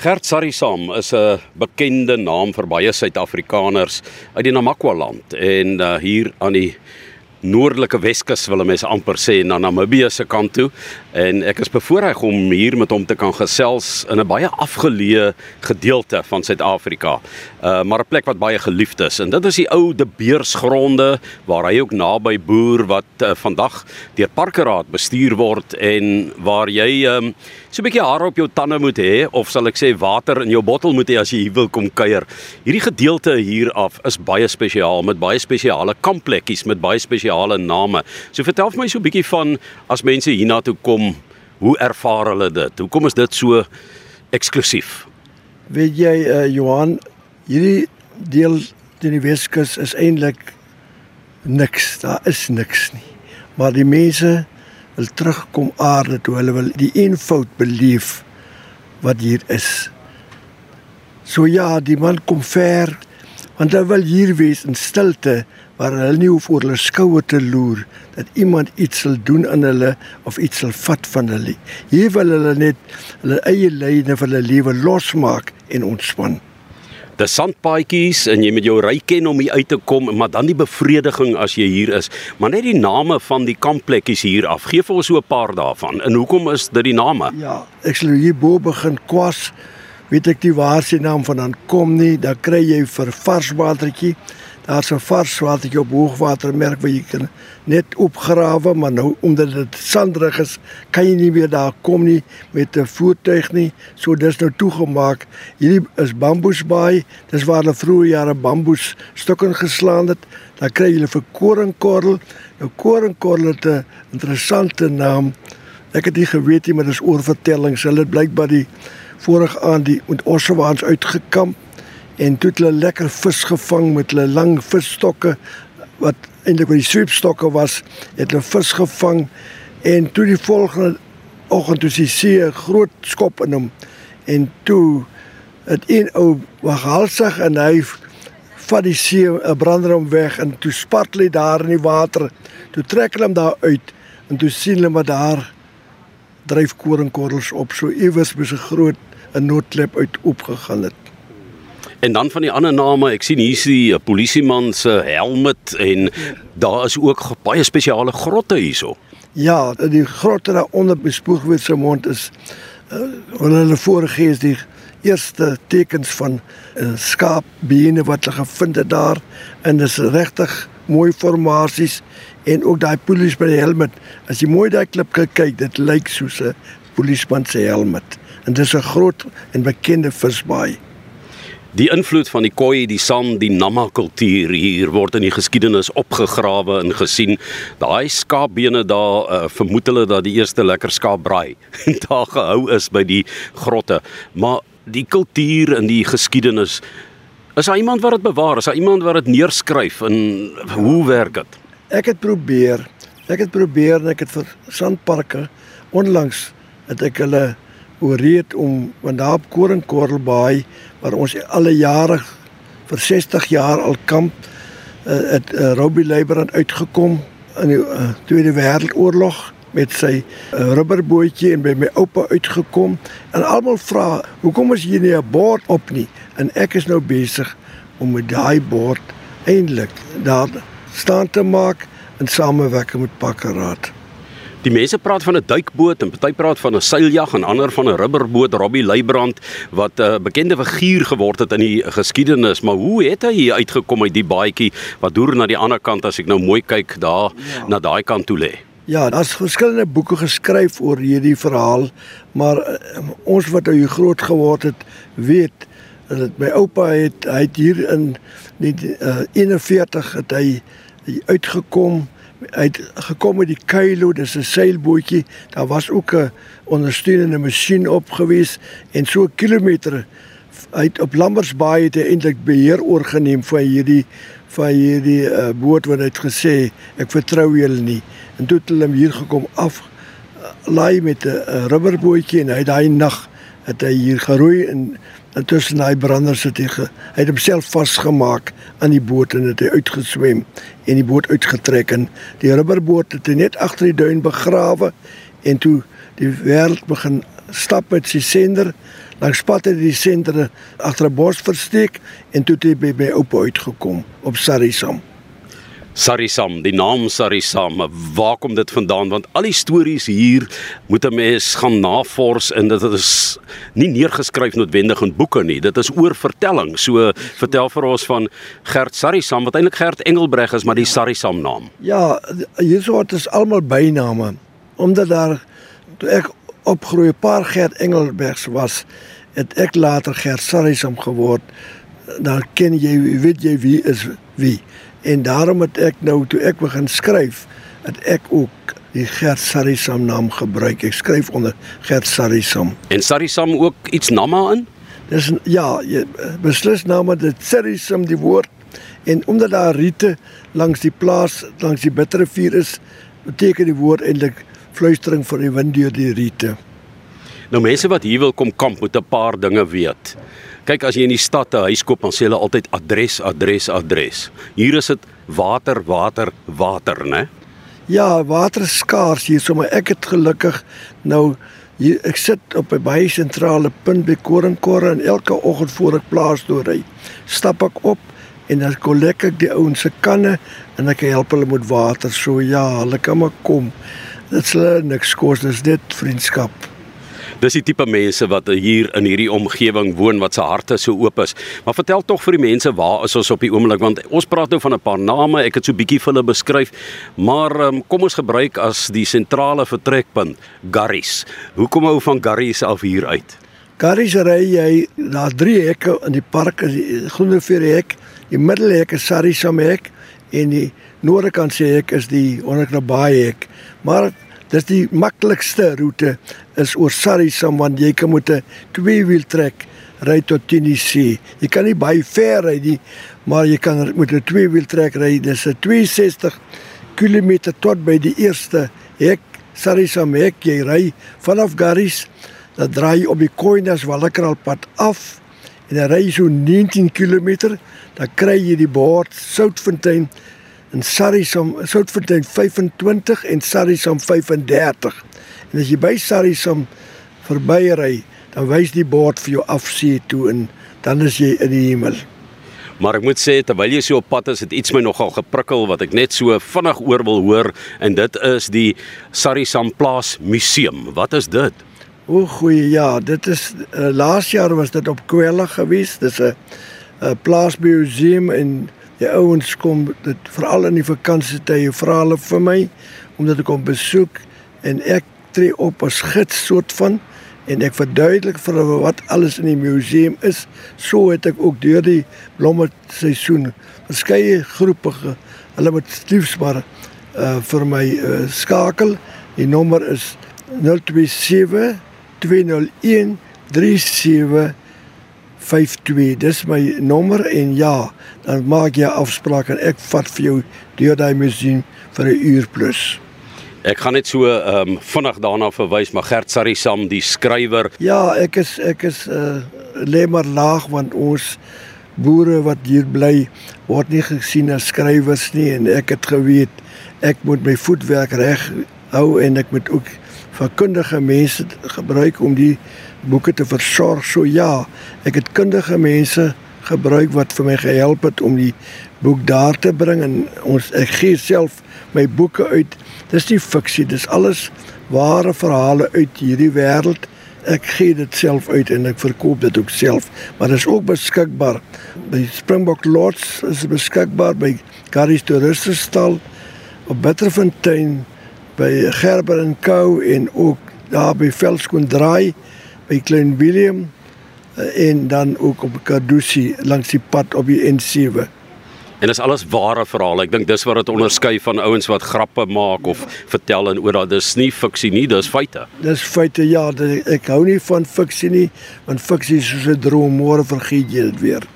Gert Sarisam is 'n bekende naam vir baie Suid-Afrikaners uit die Namakwa-land en uh, hier aan die noordelike Weskus wil mense amper sê na Namibië se kant toe en ek is bevoorreg om hier met hom te kan gesels in 'n baie afgeleë gedeelte van Suid-Afrika. Uh maar 'n plek wat baie geliefd is en dit is die ou De Beers gronde waar hy ook naby boer wat uh, vandag deur Parkeraad bestuur word en waar jy um, so 'n bietjie hare op jou tande moet hê of sal ek sê water in jou bottel moet hê as jy hier wil kom kuier. Hierdie gedeelte hier af is baie spesiaal met baie spesiale kampplekkies met baie spesiale name. So vertel vir my so 'n bietjie van as mense hiernatoe kom, hoe ervaar hulle dit? Hoekom is dit so eksklusief? Weet jy uh, Johan, hierdie deel teen die Weskus is eintlik niks. Daar is niks nie. Maar die mense wil terugkom aarde toe hulle wil die eenvoud beleef wat hier is. So ja, die man kom ver want hy wil hier wees in stilte waar hulle nie hoef oor hulle skouer te loer dat iemand iets sal doen aan hulle of iets sal vat van hulle. Hier wil hulle net hulle eie lyne vir hulle lewe losmaak en ontspan. Dis sandpaadjies en jy met jou ry ken om hier uit te kom, maar dan die bevrediging as jy hier is. Maar net die name van die kampplekkies hier af. Geef vir ons so 'n paar daarvan. En hoekom is dit die name? Ja, ek sal hier bo begin kwas. Weet ek die waar se naam vandaan kom nie, dan kry jy vir vars watertjie Daar's 'n vars watertjie op hoogwatermerk waar jy kan net opgrawe, maar nou omdat dit sandrig is, kan jy nie meer daar kom nie met 'n voertuig nie. So dis nou toegemaak. Hierdie is bamboesbaai. Dis waar hulle vroeë jare bamboes stukke geslaan het. Dan kry jy vir koringkorrel. Nou koringkorrel het 'n interessante naam. Ek het nie geweet nie, maar dis oorvertellings. Hulle het blykbaar die vorige aan die ontossewaans uitgekamp en toe het hulle lekker vis gevang met hulle lang visstokke wat eintlik met die sweepstokke was het hulle vis gevang. En toe die volgende oggend toe sie see 'n groot skop in hom. En toe het een ou waghalsig en hy vat die see 'n brander hom weg en toe spartel hy daar in die water. Toe trek hulle hom daar uit en toe sien hulle maar daar dryf koringkorrels op so iewers met 'n groot 'n noodklep uit opgegaan het En dan van die ander name, ek sien hier is die eh, polisieman se helmet en daar is ook baie spesiale grotte hierso. Ja, die grotte daar onder bespoegwit se mond is uh, hulle voorgee is die eerste tekens van uh, skaapbene wat hulle gevind het daar en dis regtig mooi formasies en ook daai polisie by die helmet. As jy mooi daai klip kyk, dit lyk soos 'n polisieman se helmet. En dis 'n groot en bekende visbaai. Die invloed van die koi, die san, die nama kultuur hier word in die geskiedenis opgegrawe en gesien. Daai skaapbene daar uh, vermoed hulle dat die eerste lekker skaapbraai daar gehou is by die grotte. Maar die kultuur en die geskiedenis is daar iemand wat dit bewaar? Is daar iemand wat dit neerskryf en hoe werk dit? Ek het probeer. Ek het probeer en ek het vir sandparke onlangs het ek hulle ooreed om want daar op Koringkorrelbaai waar ons alle jare vir 60 jaar al kamp uh, het uh, Robbie Leibrand uitgekom in die uh, Tweede Wêreldoorlog met sy uh, rubberbootjie en by my oupa uitgekom en almal vra hoekom is hier nie 'n bord op nie en ek is nou besig om met daai bord eintlik daar staan te maak in samewerking met Pakkeraad. Die mense praat van 'n duikboot en party praat van 'n seiljag en ander van 'n rubberboot Robbie Leibrand wat 'n uh, bekende figuur geword het in die geskiedenis, maar hoe het hy hier uitgekom uit die baadjie wat deur na die ander kant as ek nou mooi kyk daar ja. na daai kant toe lê? Ja, daar's verskillende boeke geskryf oor hierdie verhaal, maar uh, ons wat nou hier groot geword het, weet dat my oupa het hy het hier in die uh, 41 het hy uitgekom hy het gekom met die Kylo, dis 'n seilbootjie. Daar was ook 'n ondersteunende masjien op gewees en so kilometer uit op Lambersbaai het hy eintlik beheer oorgeneem vir hierdie vir hierdie uh, boot wat hy het gesê ek vertrou julle nie. En toe het hulle hier gekom af uh, laai met 'n uh, rubberbootjie en hy daai nag het hy hier geroei en intussen daai branders het hy ge, hy het homself vasgemaak aan die boot en het hy uitgeswem en die boot uitgetrek en die rubberboot het net agter die duin begrawe en toe die wêreld begin stap met sy sender Dan spat hy die senter agter 'n bos versteek en toe het hy by my oupa uitgekom op Sarisam. Sarisam, die naam Sarisam, waar kom dit vandaan? Want al die stories hier moet 'n mens gaan navors en dit is nie neergeskryf noodwendig in boeke nie. Dit is oor vertelling. So vertel vir ons van Gert Sarisam wat eintlik Gert Engelbreg is, maar die Sarisam naam. Ja, hierso het is almal byname omdat daar toe ek opgroei 'n paar Gert Engelbregs was, het ek later Gert Sarisam geword. Dan ken jy weet jy wie is wie. En daarom het ek nou toe ek begin skryf, het ek ook die Gert Sarisam naam gebruik. Ek skryf onder Gert Sarisam. En Sarisam ook iets namma in? Dis ja, jy beslis namma dit Sarisam die woord en omdat daar riete langs die plaas langs die Bitterrivier is, beteken die woord eintlik fluistering van die wind deur die riete. Nou mense wat hier wil kom kamp moet 'n paar dinge weet. Kyk as jy in die stad 'n huis koop, dan sê hulle altyd adres, adres, adres. Hier is dit water, water, water, né? Ja, water is skaars hier, so maar ek het gelukkig nou hier ek sit op 'n baie sentrale punt by Korenkorre en elke oggend voor ek plaas toe ry, stap ek op en dan kollek ek die ouens se kanne en ek help hulle met water. So ja, hulle kan maar kom. Dit sal niks kos, dis net vriendskap. Dis die tipe mense wat hier in hierdie omgewing woon wat se harte so oop is. Maar vertel tog vir die mense waar is ons op die oomblik want ons praat nou van 'n paar name, ek het so bietjie vir hulle beskryf, maar um, kom ons gebruik as die sentrale vertrekpunt Garries. Hoe kom ou van Garries af hier uit? Garries ry jy na drie hekke in die park, die groenefeer hek, die middelhek is Sarisam hek en die noorde kant se hek is die Onnekrabaai hek. Maar dis die maklikste roete is oor Sarisam want jy kan met 'n tweewiel trek ry tot Tennessee. Jy kan nie baie ver ry nie, maar jy kan met 'n tweewiel trek ry. Dis 'n 62 km tot by die eerste hek Sarisam hek jy ry vanaf Garris. Dan draai op die Koinas Wallekralpad af en dan ry jy so 19 km, dan kry jy die bord Soutfontein en Sarisam Soutfontein 25 en Sarisam 35. En as jy by Sarisam verbyry, dan wys die bord vir jou afsee toe en dan is jy in die hemel. Maar ek moet sê terwyl jy so op pad is, het iets my nogal geprikkel wat ek net so vinnig oor wil hoor en dit is die Sarisam Plaas Museum. Wat is dit? O, goeie ja, dit is uh, laas jaar was dit op Kwela gewees. Dis 'n 'n plaasmuseum en die ouens kom dit veral in die vakansietye vra hulle vir my om dit te kom besoek en ek tree op as gids soort van en ek verduidelik vir hulle wat alles in die museum is. So het ek ook deur die blomme seisoen verskeie groepe hulle moet liefs maar uh, vir my uh, skakel. Die nommer is 027 201 37 52. Dis my nommer en ja, dan maak jy afspraak en ek vat vir jou deur daai museum vir 'n uur plus. Ek gaan net so ehm um, vinnig daarna verwys, maar Gert Sarisam, die skrywer. Ja, ek is ek is uh lê maar laag want ons boere wat hier bly word nie gesien as skrywers nie en ek het geweet ek moet my voetwerk reg hou en ek moet ook vakkundige mense gebruik om die boeke te versorg. So ja, ek het kundige mense gebruik wat vir my gehelp het om die boek daar te bring en ons ek gee self my boeke uit. Dis nie fiksie, dis alles ware verhale uit hierdie wêreld. Ek gee dit self uit en ek verkoop dit ook self, maar dit is ook beskikbaar by Springbok Lodge is beskikbaar by Garris Toeristestal op Bitterfontein by Gerber en Co en ook daar by Velskoen Draai by Klein Willem eh, en dan ook op Kadusi langs die pad op die N7. En dis alles ware verhale. Ek dink dis wat dit onderskei van ouens wat grappe maak of vertel en oor dat dis nie fiksie nie, dis feite. Dis feite ja, dit, ek hou nie van fiksie nie, want fiksie is soos 'n droom, môre vergeet jy dit weer.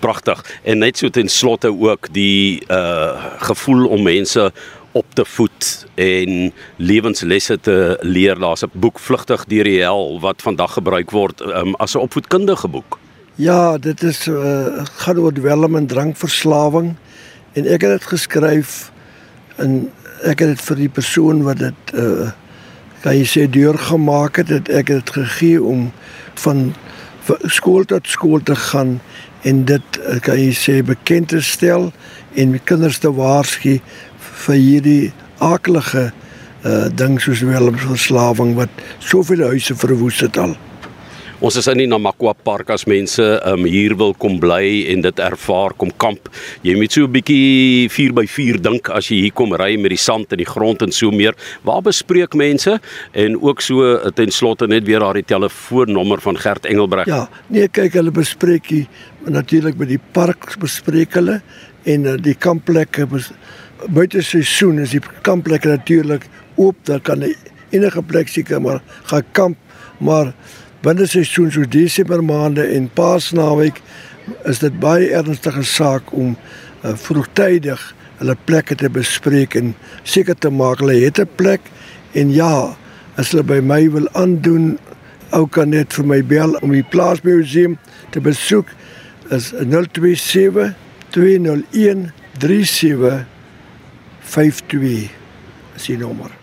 Pragtig. En net so ten slotte ook die uh gevoel om mense op te voed en lewenslesse te leer. Daar's 'n boek Vlugtig deur die hel wat vandag gebruik word um, as 'n opvoedkundige boek. Ja, dit is uh, gaan oor dwelm en drankverslawing en ek het dit geskryf en ek het dit vir die persoon wat dit uh kan jy sê deurgemaak het, het ek het dit gegee om van skool tot skool te gaan en dit eh, kan jy sê bekend te stel en kinders te waarsku vir hierdie aaklige uh ding soos welmsverslawing wat soveel huise verwoes het al. Ons is in die Namakwa Park as mense um, hier wil kom bly en dit ervaar, kom kamp. Jy moet so 'n bietjie 4x4 dink as jy hier kom ry met die sand en die grond en so meer. Waar bespreek mense en ook so ten slotte net weer daardie telefoonnommer van Gert Engelbreg. Ja, nee, kyk hulle bespreek hier natuurlik by die park bespreek hulle en uh, die kampplekke buite seisoen is die kampplekke natuurlik oop, daar kan enige plek seker maar gaan kamp, maar binne seisoen so Desember maande en Paasnaweek is dit baie ernstige saak om uh, vroegtydig hulle plekke te bespreek en seker te maak hulle het 'n plek en ja, as hulle by my wil aandoen, ou kan net vir my bel om die plaasmuseum te besoek is 027 201 3752 is die nommer